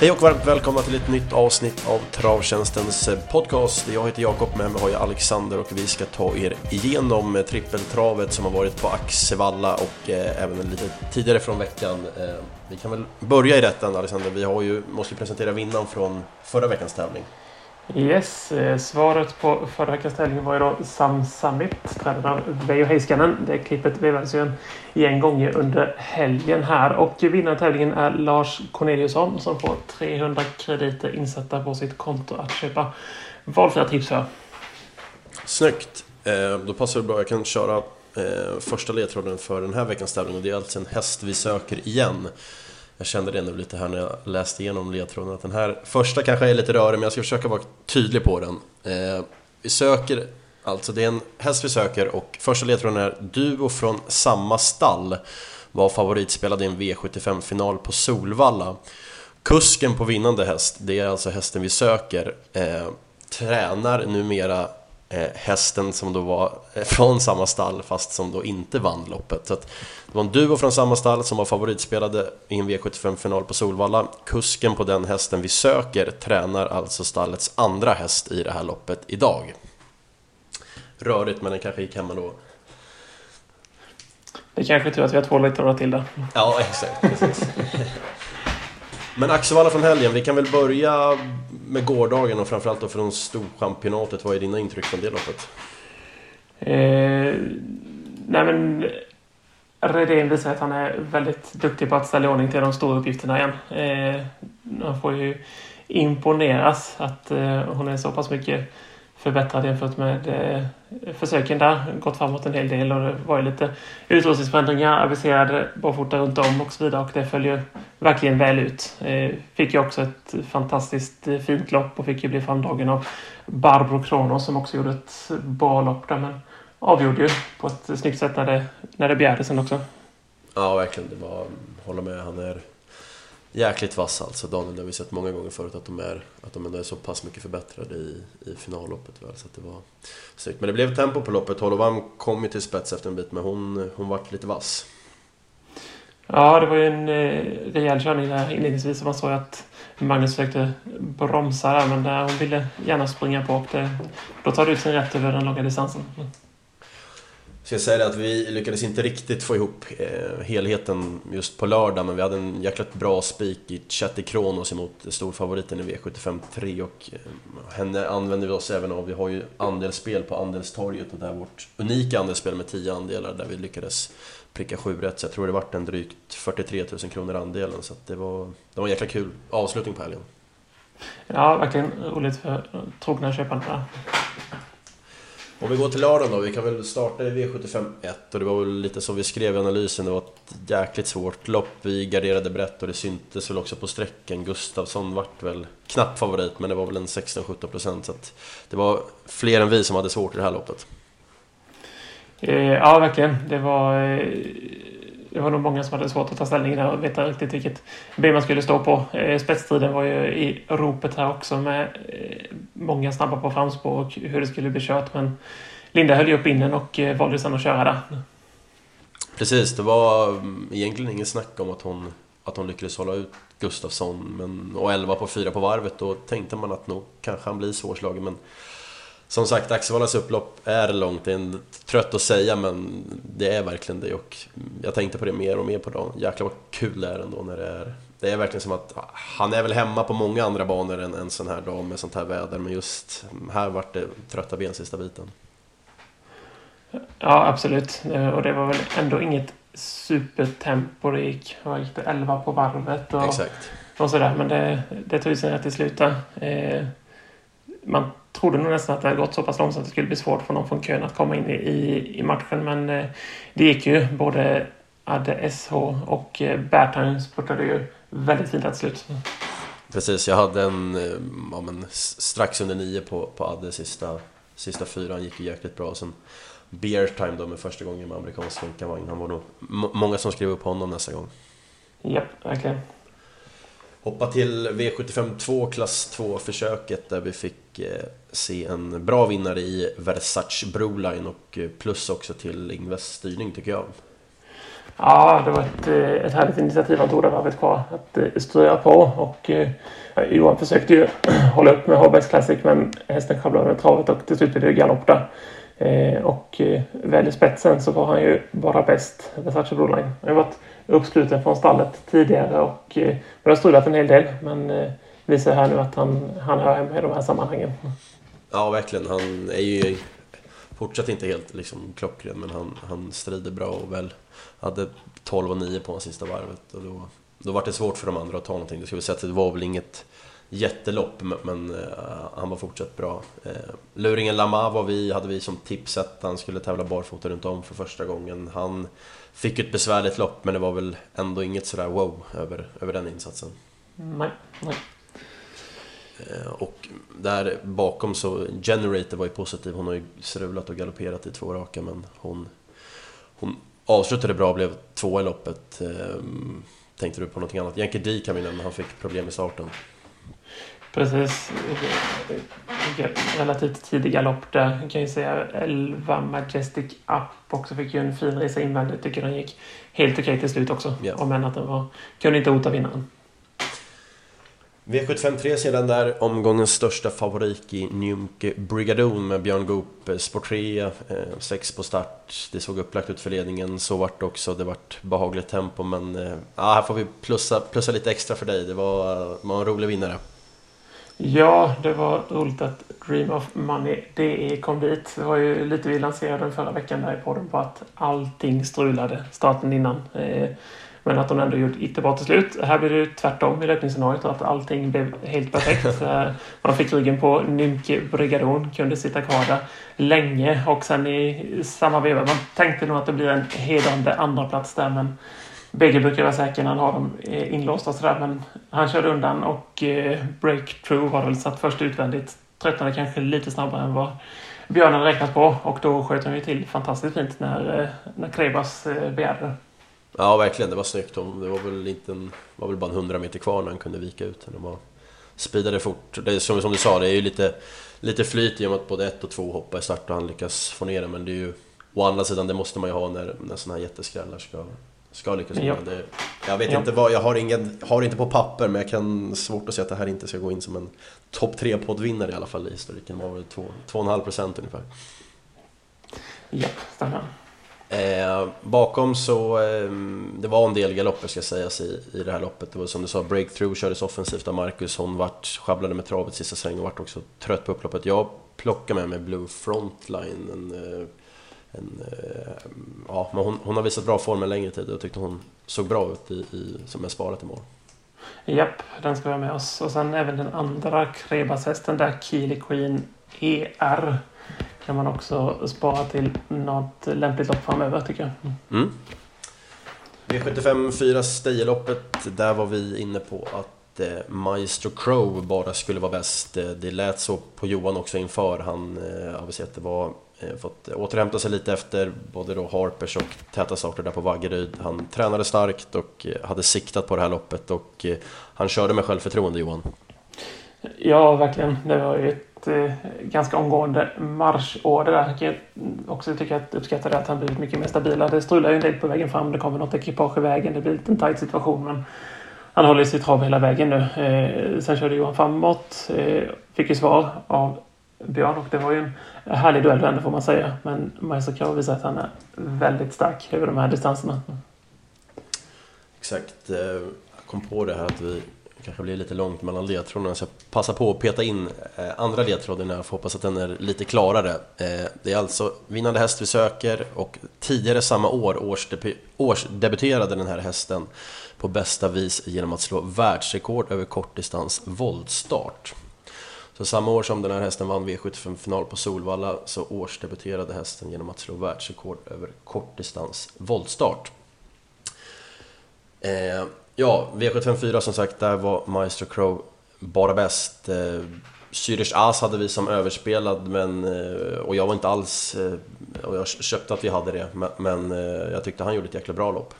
Hej och varmt välkomna till ett nytt avsnitt av Travtjänstens podcast. Jag heter Jakob, med mig har jag Alexander och vi ska ta er igenom trippeltravet som har varit på Axevalla och eh, även lite tidigare från veckan. Eh, vi kan väl börja i rätten Alexander, vi har ju, måste ju presentera vinnaren från förra veckans tävling. Yes, eh, svaret på förra veckans tävling var ju då Sam Summit, tränad av Veijo Heiskanen. Det klippet vevades alltså ju en gäng gånger under helgen här. Och vinnaren i tävlingen är Lars Corneliusson som får 300 krediter insatta på sitt konto att köpa valfria tips för. Snyggt! Eh, då passar det bra, jag kan köra eh, första ledtråden för den här veckans tävling och det är alltså en häst vi söker igen. Jag kände det nu lite här när jag läste igenom ledtråden att den här första kanske är lite rörig men jag ska försöka vara tydlig på den. Eh, vi söker, alltså det är en häst vi söker och första ledtråden är Duo från samma stall var favoritspelad i en V75-final på Solvalla. Kusken på vinnande häst, det är alltså hästen vi söker, eh, tränar numera hästen som då var eh, från samma stall fast som då inte vann loppet. Så det var en duo från samma stall som var favoritspelade i en V75-final på Solvalla. Kusken på den hästen vi söker tränar alltså stallets andra häst i det här loppet idag. Rörigt men den kanske gick hemma då. Det är kanske tur att vi har två ledtrådar till där. Ja, exakt. Precis. Men Axevalla från helgen, vi kan väl börja med gårdagen och framförallt då från Storchampionatet. Vad är dina intryck från det loppet? Eh, nej men Redén visar att han är väldigt duktig på att ställa i ordning till de stora uppgifterna igen. Eh, man får ju imponeras att eh, hon är så pass mycket förbättrad jämfört med eh, försöken där. Gått framåt en hel del och det var ju lite utrustningsförändringar aviserade barfota runt om och så vidare och det följer verkligen väl ut. Eh, fick ju också ett fantastiskt eh, fint lopp och fick ju bli framdragen av Barbro Kronos som också gjorde ett bra lopp där men avgjorde ju på ett snyggt sätt när det, när det begärdes sen också. Ja, verkligen. Det var, håller med. Han är jäkligt vass alltså. Daniel, det har vi sett många gånger förut att de är, att de ändå är så pass mycket förbättrade i, i finalloppet. Väl, så att det var snyggt. Men det blev tempo på loppet. Holovam kom ju till spets efter en bit, men hon, hon vart lite vass. Ja, det var ju en eh, rejäl körning där inledningsvis. Man såg att Magnus försökte bromsa där, men där hon ville gärna springa på och det, då tar det ut sin rätt över den långa distansen. Så jag säger att vi lyckades inte riktigt få ihop eh, helheten just på lördag men vi hade en jäkligt bra spik i Chatty Kronos emot storfavoriten i V75 3 och eh, henne använder vi oss även av. Vi har ju andelsspel på Andelstorget och där vårt unika andelsspel med 10 andelar där vi lyckades pricka 7 rätt. Så jag tror det vart en drygt 43 000 kronor andelen så det var, det var en jäkla kul avslutning på helgen. Ja, verkligen roligt för eh, trogna köpare. Om vi går till lördagen då, vi kan väl starta i V75 1 och det var väl lite som vi skrev i analysen, det var ett jäkligt svårt lopp. Vi garderade brett och det syntes väl också på sträcken. Gustafsson vart väl knapp favorit, men det var väl en 16-17% så att det var fler än vi som hade svårt i det här loppet. Eh, ja, verkligen. Det var, eh, det var nog många som hade svårt att ta ställning där och veta riktigt vilket ben man skulle stå på. Eh, spetstiden var ju i ropet här också med eh, många snabba på framspår och hur det skulle bli kört. Men Linda höll ju upp innen och eh, valde sedan att köra där. Precis, det var mm, egentligen inget snack om att hon, att hon lyckades hålla ut Gustafsson men, och 11 på 4 på varvet. Då tänkte man att nog kanske han blir svårslagen men som sagt, Axevallas upplopp är långt. Det är trött att säga, men det är verkligen det. Och jag tänkte på det mer och mer på dagen. Jäklar vad kul det är ändå när det är... Det är verkligen som att han är väl hemma på många andra banor än en sån här dag med sånt här väder. Men just här vart det trötta ben sista biten. Ja, absolut. Och det var väl ändå inget supertempo. Det gick, vad gick det, 11 på varvet och, Exakt. och sådär. Men det, det tog sig till slut eh, Man trodde nog nästan att det hade gått så pass långsamt att det skulle bli svårt för någon från kön att komma in i, i matchen. Men eh, det gick ju. Både Adde SH och eh, Bertheim spurtade ju väldigt fint till slut. Precis, jag hade en eh, ja, men, strax under nio på, på Adde sista, sista fyran. gick ju jäkligt bra. Sen Beer Time då med första gången med amerikansk jänkarvagn. Han var nog många som skrev upp honom nästa gång. Japp, verkligen. Hoppa till V75 2 klass 2 försöket där vi fick eh, se en bra vinnare i Versace Broline och eh, plus också till Ingves styrning tycker jag. Ja, det var ett, eh, ett härligt initiativ han tog där varvet kvar. Att styra på och eh, Johan försökte ju hålla upp med Håbergs Classic men hästen sjabblade med travet och till slut blev det galopp där. Eh, och eh, väl i spetsen så var han ju bara bäst, Versace Broline. Han har varit uppsluten från stallet tidigare och eh, har strulat en hel del men eh, visar här nu att han, han hör hemma i de här sammanhangen. Ja, verkligen. Han är ju fortsatt inte helt liksom, klockren men han, han strider bra och väl hade 12 och 9 på sista varvet och då, då var det svårt för de andra att ta någonting. Det ska vi säga att det var väl inget jättelopp men uh, han var fortsatt bra. Uh, Luringen Lama var vi, hade vi som tipset, han skulle tävla barfota runt om för första gången. Han fick ett besvärligt lopp men det var väl ändå inget sådär wow över, över den insatsen. Nej, nej. Uh, och där bakom så, Generator var ju positiv, hon har ju strulat och galopperat i två raka men hon, hon avslutade bra och blev två i loppet. Tänkte du på någonting annat? Yankee D kan vi nämna, han fick problem i starten. Precis. Relativt tidig galopp där. Jag kan ju säga 11 Majestic Up också fick ju en fin resa invändigt. Tycker den gick helt okej okay till slut också. Yeah. Om än att den var, kunde inte hota vinnaren. V753 sedan där, omgångens största favorit i Njumke Brigadoon med Björn Goop, spår 3, 6 på start. Det såg upplagt ut för ledningen, så vart det också. Det vart behagligt tempo men eh, ja, här får vi plussa, plussa lite extra för dig. Det var, var en rolig vinnare. Ja, det var roligt att Dream of Money DE kom dit. Det var ju lite vi lanserade den förra veckan där i podden på att allting strulade starten innan. Eh, men att de ändå gjort jättebra till slut. Här blir det tvärtom i löpningsscenariot att allting blev helt perfekt. Eh, man fick ryggen på Nymke Brigadon, kunde sitta kvar där länge och sen i samma veva. Man tänkte nog att det blir en hedrande andra plats där men Bägge brukar vara säkra när han har dem eh, inlåsta sådär men han körde undan och eh, breakthrough var väl satt först utvändigt. Tröttnade kanske lite snabbare än vad Björn hade räknat på och då sköt han ju till fantastiskt fint när, eh, när Krebas eh, begärde Ja verkligen, det var snyggt. Det var väl, inte en, var väl bara en 100 meter kvar när han kunde vika ut. De var speedade fort. Det är, som, som du sa, det är ju lite, lite flyt i och med att både ett och två hoppar i start och han lyckas få ner det. Men det är ju å andra sidan, det måste man ju ha när, när sådana här jätteskrällar ska, ska lyckas ja. det, Jag vet ja. inte vad, jag har, ingen, har inte på papper men jag kan svårt att säga att det här inte ska gå in som en topp 3 poddvinnare i alla fall i historiken. Det var väl 2,5% ungefär. Ja, stämmer. Eh, bakom så, eh, det var en del galopper ska sägas i, i det här loppet. Det var som du sa, breakthrough kördes offensivt av Marcus. Hon vart, sjabblade med travet sista sväng och vart också trött på upploppet. Jag plockade med mig Blue Frontline. En, eh, en, eh, ja, men hon, hon, har visat bra form en längre tid och jag tyckte hon såg bra ut i, i, som är sparat i mål. Japp, den ska vi ha med oss. Och sen även den andra Krebashästen där, Keely Queen ER kan man också spara till något lämpligt lopp framöver tycker jag. Mm. V75 4 Stejeloppet, där var vi inne på att eh, Maestro Crow bara skulle vara bäst. Eh, det lät så på Johan också inför. Han eh, aviserade att det var Eh, fått återhämta sig lite efter både då Harpers och täta starter där på Vaggeryd. Han tränade starkt och eh, hade siktat på det här loppet och eh, han körde med självförtroende Johan. Ja, verkligen. Det var ju ett eh, ganska omgående marschorder där. Jag också tycker att uppskattar att han blivit mycket mer stabil Det strular ju en del på vägen fram. Det kommer något ekipage i vägen. Det blir en liten tajt situation. Men han håller sig trav hela vägen nu. Eh, sen körde Johan framåt. Eh, fick ju svar av Björn och det var ju en härlig duell ändå får man säga. Men Maestro Krav visar att han är väldigt stark över de här distanserna. Exakt. Eh, jag kom på det här att vi kanske blir lite långt mellan ledtrådarna så jag passar på att peta in eh, andra ledtråden här och hoppas att den är lite klarare. Eh, det är alltså vinnande häst vi söker och tidigare samma år årsdebuterade den här hästen på bästa vis genom att slå världsrekord över kortdistans voltstart. Så samma år som den här hästen vann V75-final på Solvalla så årsdebuterade hästen genom att slå världsrekord över kortdistans voltstart. Eh, Ja, V754 som sagt, där var Maestro Crow bara bäst. Eh, Zürich As hade vi som överspelad, men, eh, och jag var inte alls... Eh, och jag köpte att vi hade det, men eh, jag tyckte han gjorde ett jäkla bra lopp.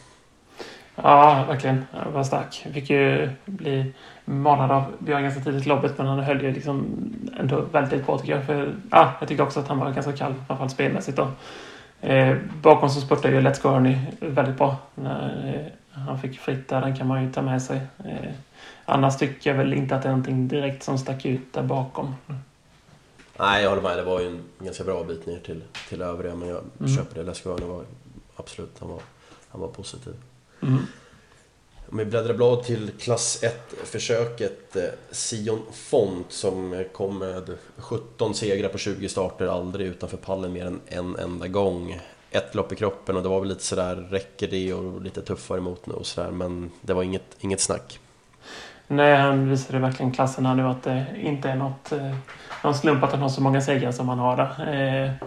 Ja, verkligen. Han var stark. Fick ju bli manad av Björn ganska tidigt i loppet, men han höll ju liksom ändå väldigt bra tycker jag. För, ja, jag tyckte också att han var ganska kall, fall spelmässigt. Då. Eh, bakom så spurtar ju Let's Go Ernie väldigt bra. När, eh, han fick fritt där, den kan man ju ta med sig. Eh, annars tycker jag väl inte att det är någonting direkt som stack ut där bakom. Nej, jag håller med. Det var ju en ganska bra bit ner till, till övriga, men jag mm. köper det. Let's Go Ernie var absolut, han var, han var positiv. Mm. Om vi bläddrar blad till klass 1-försöket eh, Sion Font som kom med 17 segrar på 20 starter, aldrig utanför pallen mer än en enda gång. Ett lopp i kroppen och det var väl lite sådär, räcker det och lite tuffare mot nu och sådär, men det var inget, inget snack. Nej, han visade verkligen klassen här nu att det inte är något, någon slump att han har eh, eh, så många segrar som han har där.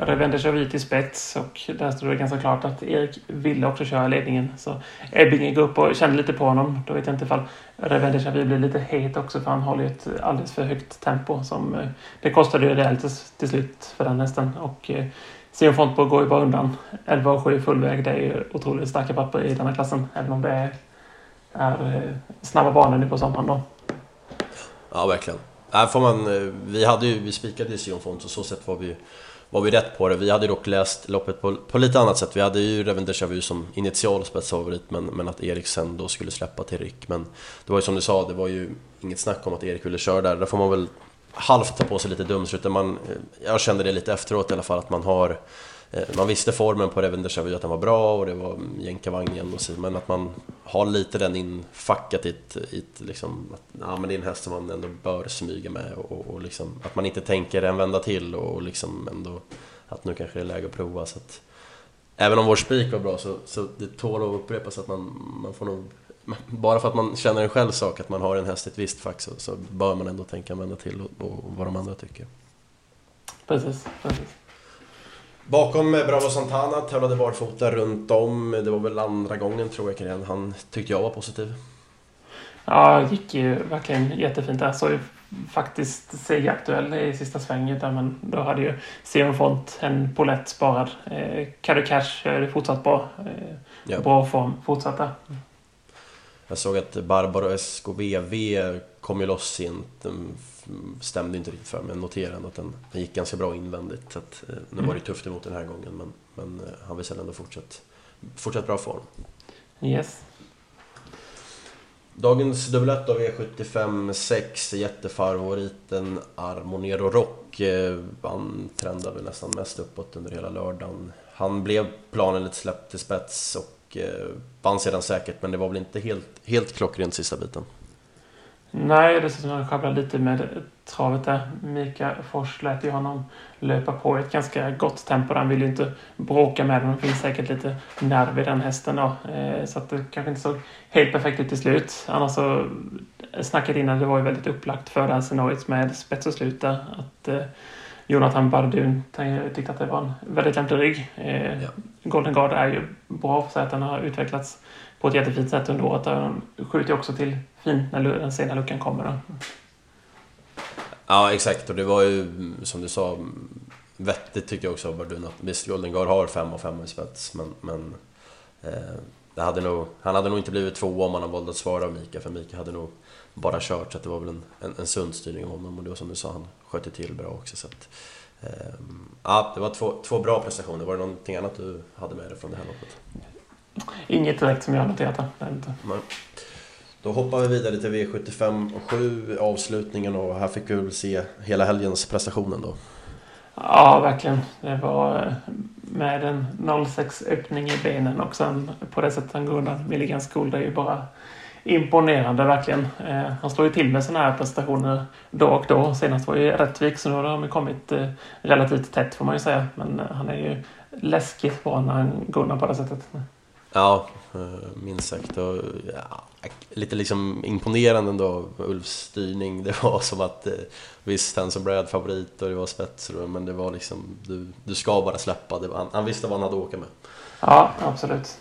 Revende kör till spets och där stod det ganska klart att Erik ville också köra ledningen. Så Ebbinge går upp och kände lite på honom. Då vet jag inte ifall Revende Xavi blir lite het också för han håller ju ett alldeles för högt tempo. Som, eh, det kostade ju rejält till, slut för den hästen. Och eh, Sion Fontborg går ju bara undan. 11 och 7 full väg. Det är ju otroligt starka papper i denna klassen. Även om det är, är eh, snabba banor nu på sommaren då. Ja, verkligen. Här får man, eh, vi, hade ju, vi spikade ju Sion Font och så sätt var vi var vi rätt på det. Vi hade dock läst loppet på, på lite annat sätt. Vi hade ju Reven Deja Vu som initial spetsfavorit men, men att Erik sen då skulle släppa till Rick. Men det var ju som du sa, det var ju inget snack om att Erik ville köra där. Där får man väl halvt ta på sig lite dumstrut. Jag kände det lite efteråt i alla fall att man har Eh, man visste formen på Revenders Deja att den var bra och det var jänkarvagnen och så, men att man har lite den infackat i ett, i ett liksom, att ja, men det är en häst som man ändå bör smyga med och, och liksom, att man inte tänker en vända till och liksom ändå att nu kanske det är läge att prova. Så att, även om vår spik var bra så, så det tål att upprepas att man, man får nog bara för att man känner en själv sak att man har en häst i ett visst fack så, så bör man ändå tänka en vända till och, och vad de andra tycker. Precis, precis. Bakom Bravo Santana tävlade barfota runt om. Det var väl andra gången tror jag karriären. Han tyckte jag var positiv. Ja, det gick ju verkligen jättefint där. Så ju faktiskt segeraktuell i sista svängen där, men då hade ju Sion Font en polett sparad. Eh, Caddy Cash är fortsatt bra. Eh, ja. Bra form fortsatta. Jag såg att Barbaro SKVV kom ju loss sent stämde inte riktigt för mig, men noterade ändå att den, den gick ganska bra invändigt. Så att, eh, nu var det tufft emot den här gången, men, men eh, han visade ändå fortsatt, fortsatt bra form. Yes. Dagens dubblett av V75 6, jättefavoriten Armonero Rock. Eh, han trendade nästan mest uppåt under hela lördagen. Han blev planen lite släppt till spets och vann sedan säkert, men det var väl inte helt, helt klockrent sista biten. Nej, det ser ut som att han sjabblar lite med travet där. Mika Fors lät ju honom löpa på i ett ganska gott tempo. Han vill ju inte bråka med honom. Det finns säkert lite nerv i den hästen då. Eh, så att det kanske inte såg helt perfekt ut till slut. Annars så, snacket innan det var ju väldigt upplagt för det här scenariot med spets och slut där. Att eh, Jonathan Bardun tyckte att det var en väldigt lämplig rygg. Eh, ja. Golden Guard är ju bra för att den har utvecklats på ett jättefint sätt under året. Han skjuter också till fint när den sena luckan kommer. Då. Ja, exakt. Och det var ju som du sa vettigt tyckte jag också av Bardun att visst, Golden Guard har 5 och 5 i spets, men, men eh, det hade nog, han hade nog inte blivit två om han hade valt att svara av Mika, för Mika hade nog bara kört, så det var väl en, en, en sund styrning av honom. Och det var som du sa, han sköt till bra också. Så att, eh, ja, det var två, två bra prestationer. Var det någonting annat du hade med dig från det här loppet? Inget direkt som jag har noterat. Inte. Nej. Då hoppar vi vidare till V75 och 7, avslutningen och här fick vi väl se hela helgens prestationen då. Ja, verkligen. Det var eh, med en 06 öppning i benen och sen på det sättet han går undan Milligan School. Det är ju bara imponerande verkligen. Eh, han slår ju till med sådana här prestationer då och då. Senast var ju Rättvik så nu har de kommit eh, relativt tätt får man ju säga. Men han är ju läskigt bra när han går undan på det sättet. Ja, minst sagt. Och, ja, lite liksom imponerande ändå, Ulfs styrning. Det var som att, eh, visst, han som Brad favorit och det var spets, men det var liksom, du, du ska bara släppa. Var, han, han visste vad han hade att åka med. Ja, absolut.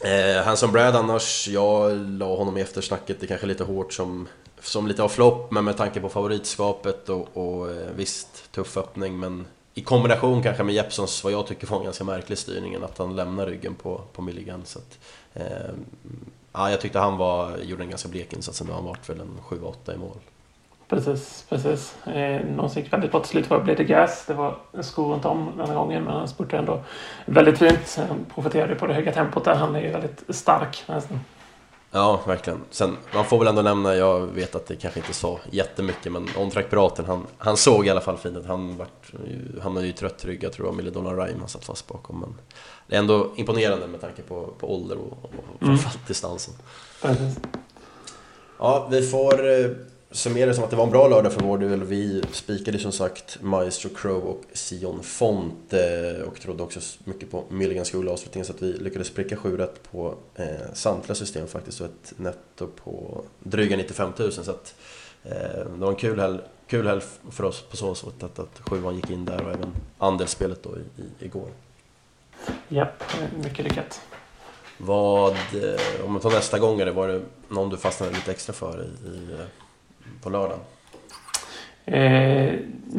Eh, han som Brad annars, jag la honom i eftersnacket, det är kanske lite hårt som, som lite av flopp, men med tanke på favoritskapet och, och eh, visst, tuff öppning, men i kombination kanske med Jeppsons, vad jag tycker var en ganska märklig styrning, att han lämnar ryggen på, på Milligan. Så att, eh, ja, jag tyckte han var, gjorde en ganska blek insats ändå, han vart väl en 7-8 i mål. Precis, precis. Eh, någon som gick väldigt bra till slut var Blade Gas. Det var skor runt om den här gången men han spurtade ändå väldigt fint. Han profiterade på det höga tempot där. Han är ju väldigt stark nästan. Ja, verkligen. Sen, man får väl ändå nämna, jag vet att det kanske inte sa jättemycket, men Ontrack Piraten, han, han såg i alla fall fint ut. Han vart, hamnade ju trött rygg, jag tror det var Milledona Rhyme han satt fast bakom. Men det är ändå imponerande med tanke på, på ålder och, och mm. framförallt mm. distansen. Precis. Ja, vi får eh, summera det som att det var en bra lördag för vår del. Vi spikade som sagt Maestro Crow och Sion Font eh, och trodde också mycket på Milligan skola avslutningen så att vi lyckades pricka 7 rätt på eh, samtliga system faktiskt och ett netto på dryga 95 000 så att eh, det var en kul helg, kul helg för oss på så sätt att, att sjuan gick in där och även andelsspelet då i, i, igår. Japp, mycket lyckat. Vad, eh, om man tar nästa gång, var det någon du fastnade lite extra för i, i på lördagen? Eh,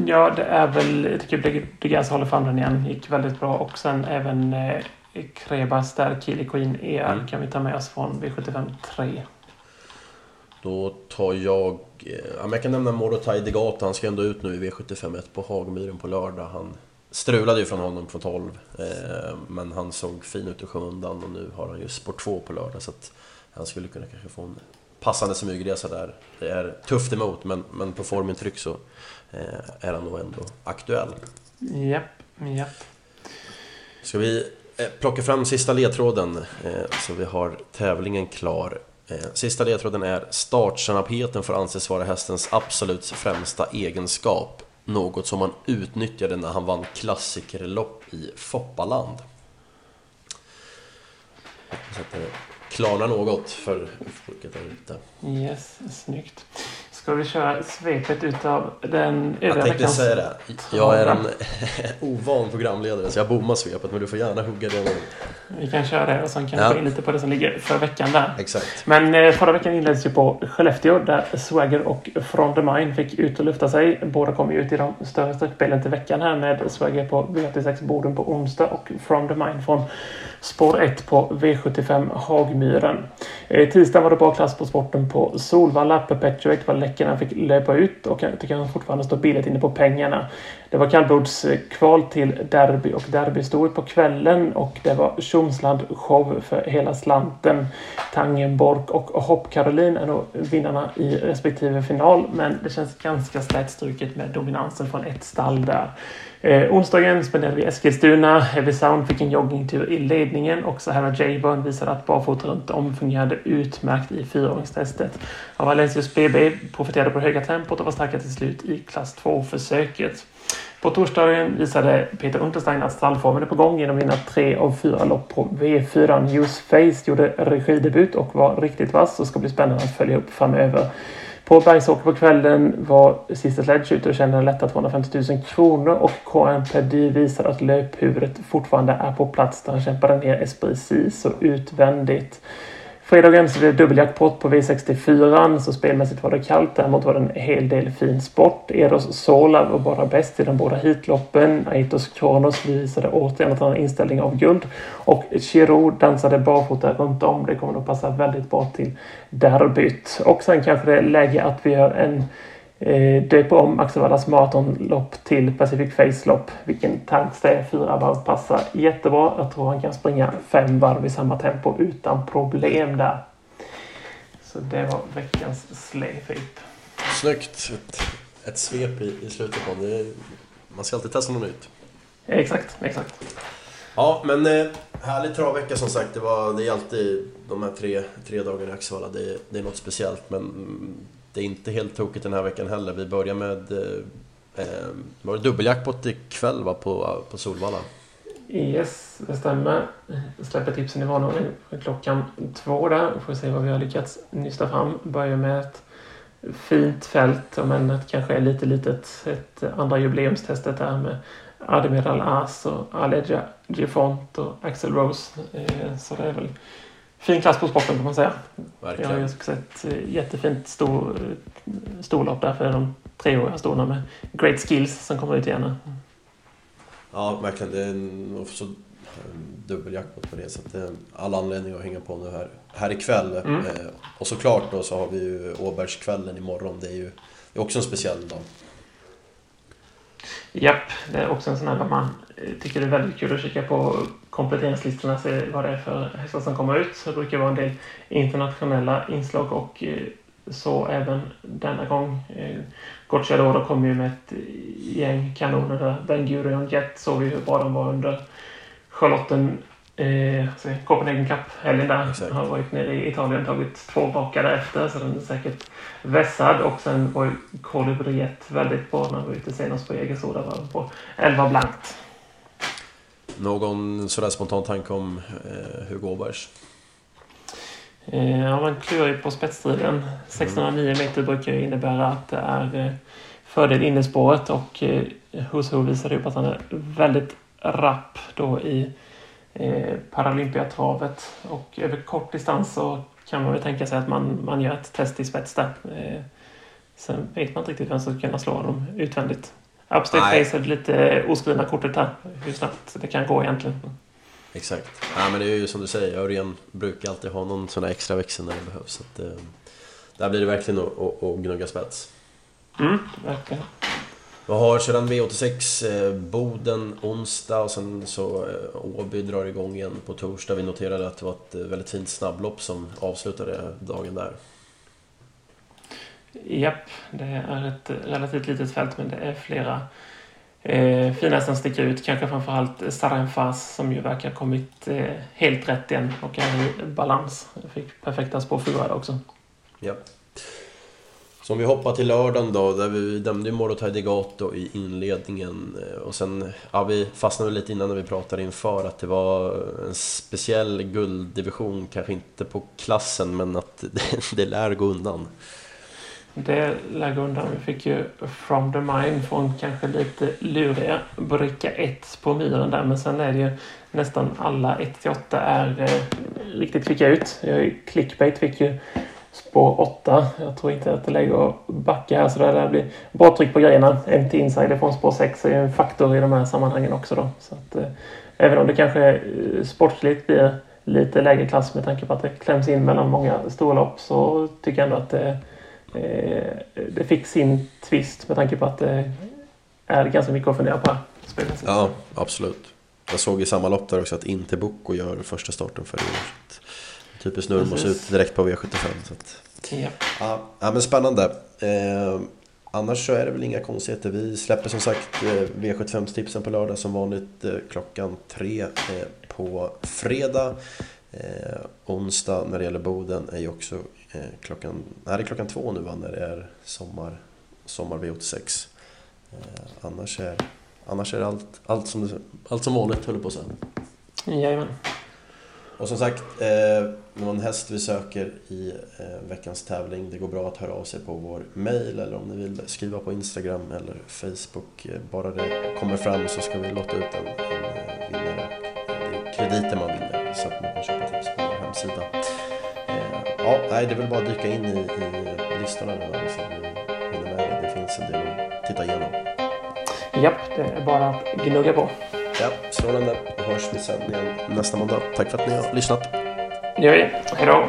ja, det är väl... Jag tycker Degas håller famnen igen. Gick väldigt bra. Och sen även eh, Krebas där, Kili Queen ER mm. kan vi ta med oss från V75 3. Då tar jag... Eh, ja, jag kan nämna Morotai Degata. Han ska ändå ut nu i V75 1 på Hagmyren på lördag. Han strulade ju från honom på 12. Eh, men han såg fin ut i skymundan och nu har han ju sport 2 på lördag. Så att han skulle kunna kanske få en passande smygresa där. Det är tufft emot, men, men på formintryck så eh, är han nog ändå aktuell. Japp, japp. Ska vi eh, plocka fram sista ledtråden eh, så vi har tävlingen klar. Sista ledtråden är startsnabbheten får anses vara hästens absolut främsta egenskap. Något som han utnyttjade när han vann klassikerlopp i Foppaland. Klarna något för folket där ute. Yes, snyggt. Ska vi köra svepet utav den övriga Jag tänkte säga det. Jag är en ovan programledare så jag bommar svepet men du får gärna hugga det. Vi kan köra det och sen kan vi ja. gå in lite på det som ligger för veckan där. Exakt. Men eh, förra veckan inleddes ju på Skellefteå där Swagger och From the Mine fick ut och lufta sig. Båda kom ju ut i de större sträckspelen till veckan här med Swagger på V86 Boden på onsdag och From the Mine från spår 1 på V75 Hagmyren. Eh, tisdagen var det bra klass på sporten på Solvalla. Perpetuate var läcker han fick löpa ut och jag tycker han fortfarande står billigt inne på pengarna. Det var kallblodskval eh, till derby och derby stod på kvällen och det var Tjomsland show för hela slanten. Tangenborg och Hopp Caroline är nog vinnarna i respektive final men det känns ganska slätstruket med dominansen från ett stall där. Eh, onsdagen spenderade vi i Eskilstuna. Heavy Sound fick en joggingtur i ledningen och Sahara J-Burn visade att barfota runt om fungerade utmärkt i fyraåringstestet. Valencius BB profiterade på det höga tempot och var starka till slut i klass 2-försöket. På torsdagen visade Peter Unterstein att stallformen är på gång genom att vinna tre av fyra lopp på V4. Newsface gjorde regidebut och var riktigt vass och ska bli spännande att följa upp framöver. På Bergsåker på kvällen var sista Sledge ute och tjänade lätta 250 000 kronor och KM Pedy visar att löphuvudet fortfarande är på plats där han kämpade ner Esprit så utvändigt. Fredagen så blev det dubbeljackpot på V64 så spelmässigt var det kallt. Däremot var det en hel del fin sport. Eros Sola var bara bäst i de båda hitloppen. Aitos Kronos visade återigen att han har inställning av guld. Och Chiro dansade barfota runt om. Det kommer nog passa väldigt bra till derbyt. Och sen kanske det är läge att vi gör en eh, döper om Axevallas maratonlopp till Pacific Face-lopp. Vilken tanks det är. Fyra varv passar jättebra. Jag tror han kan springa fem varv i samma tempo utan problem där. Så det var veckans släfip. Snyggt! Ett, ett svep i, i slutet på det. Man ska alltid testa något nytt. Exakt, exakt. Ja, men eh, härlig travvecka som sagt. Det, var, det är alltid de här tre, tre dagarna i Axevalla. Det, det är något speciellt. Men det är inte helt tokigt den här veckan heller. Vi börjar med... Eh, ehm, var det dubbeljackpot ikväll va, på, på Solvalla? Yes, det stämmer. Jag släpper tipsen i vanlig klockan två där. Får se vad vi har lyckats nysta fram. Börjar med ett fint fält, men ett kanske är lite litet. Ett andra jubileumstestet där med Admiral As och Aleja Gifont och Axel Rose. Eh, så det är väl fin klass på sporten kan man säga. Verkligen. Jag har ju också ett eh, jättefint stor, storlopp där för de treåriga storna med great skills som kommer ut igen. Ja, verkligen. Det är också dubbeljackpot på det. Så det är all anledning att hänga på nu här, här ikväll. Mm. Eh, och såklart då så har vi ju Åbergskvällen imorgon. Det är ju är också en speciell dag. Japp, det är också en sån här där man eh, tycker det är väldigt kul att kika på kompletteringslistorna och se vad det är för hästar som kommer ut. Det brukar vara en del internationella inslag och eh, så även denna gång. Eh, Gocciadoro kom ju med ett gäng kanoner där. Ben Gurion Jet såg vi hur bra de var under Charlotten eh, Copenhagen Cup-helgen där. Exakt. Har varit nere i Italien och tagit två raka därefter så den är säkert vässad. Och sen var ju Colibriet väldigt bra när han var ute senast på Jägersro. var på 11 blankt. Någon sådär spontan tanke om eh, Hugo Åbergs? Eh, ja, man klurar ju på spetsstriden. 1609 meter brukar ju innebära att det är eh, fördel innespåret och eh, Huso visade upp att han är väldigt rapp då i eh, Paralympiatravet. Och över kort distans så kan man väl tänka sig att man, man gör ett test i spets där. Eh, sen vet man inte riktigt vem som ska kunna slå honom utvändigt. Upstate Face är lite oskrivna kortet här, hur snabbt det kan gå egentligen. Exakt. Ja, men det är ju som du säger, Örjan brukar alltid ha någon sån där extra växel när det behövs. Så att, eh, där blir det verkligen att, gnugga spets. Mm, verkligen. Vi har sedan V86 eh, Boden onsdag och sen så eh, Åby drar igång igen på torsdag. Vi noterade att det var ett eh, väldigt fint snabblopp som avslutade dagen där. Japp, det är ett relativt litet fält men det är flera eh, fina som sticker ut. Kanske framförallt Sarenfas som ju verkar ha kommit eh, helt rätt igen och är i balans. Fick perfekta spår 4 också. Japp. Så om vi hoppar till lördagen då, där vi dömde ju Morotaj Degato i inledningen. Eh, och sen, ja vi fastnade lite innan när vi pratade inför att det var en speciell gulddivision, kanske inte på klassen, men att det, det lär gå undan. Det lär gå undan. Vi fick ju From the Mind från kanske lite luriga bricka 1 på myren där, men sen är det ju nästan alla 1-8 är eh, riktigt kvicka ut. Clickbait fick ju spår 8. Jag tror inte att det lägger att backa här så det blir bra tryck på grejerna. MT Insider från spår 6 är ju en faktor i de här sammanhangen också då. Så att, eh, även om det kanske eh, sportsligt blir lite lägre klass med tanke på att det kläms in mellan många storlopp så tycker jag ändå att det, eh, det fick sin twist med tanke på att det är ganska mycket att fundera på här. Ja, absolut. Jag såg i samma lopp där också att inte Boko gör första starten för i år. Typiskt Nurmos ut direkt på V75. Så att, ja. ja. Ja, men spännande. Eh, annars så är det väl inga konstigheter. Vi släpper som sagt eh, V75-tipsen på lördag som vanligt eh, klockan tre eh, på fredag. Eh, onsdag när det gäller Boden är ju också eh, klockan, nej, det är klockan två nu va, när det är sommar, sommar V86. annars är, annars är det allt, allt, som, allt som vanligt höll på att säga. Jajamän. Och som sagt, eh, någon häst vi söker i eh, veckans tävling, det går bra att höra av sig på vår mail eller om ni vill skriva på Instagram eller Facebook. Eh, bara det kommer fram så ska vi låta ut en, en eh, vinnare. Det är krediter man vinner så att man kan köpa tips på vår hemsida. Eh, ja, nej, det är väl bara att dyka in i, i listorna nu så vi hinner med det. Det finns en del att titta igenom. Japp, det är bara att gnugga på. Ja, strålande. Då hörs vi sen igen nästa måndag. Tack för att ni har lyssnat. Det gör vi. Hej då.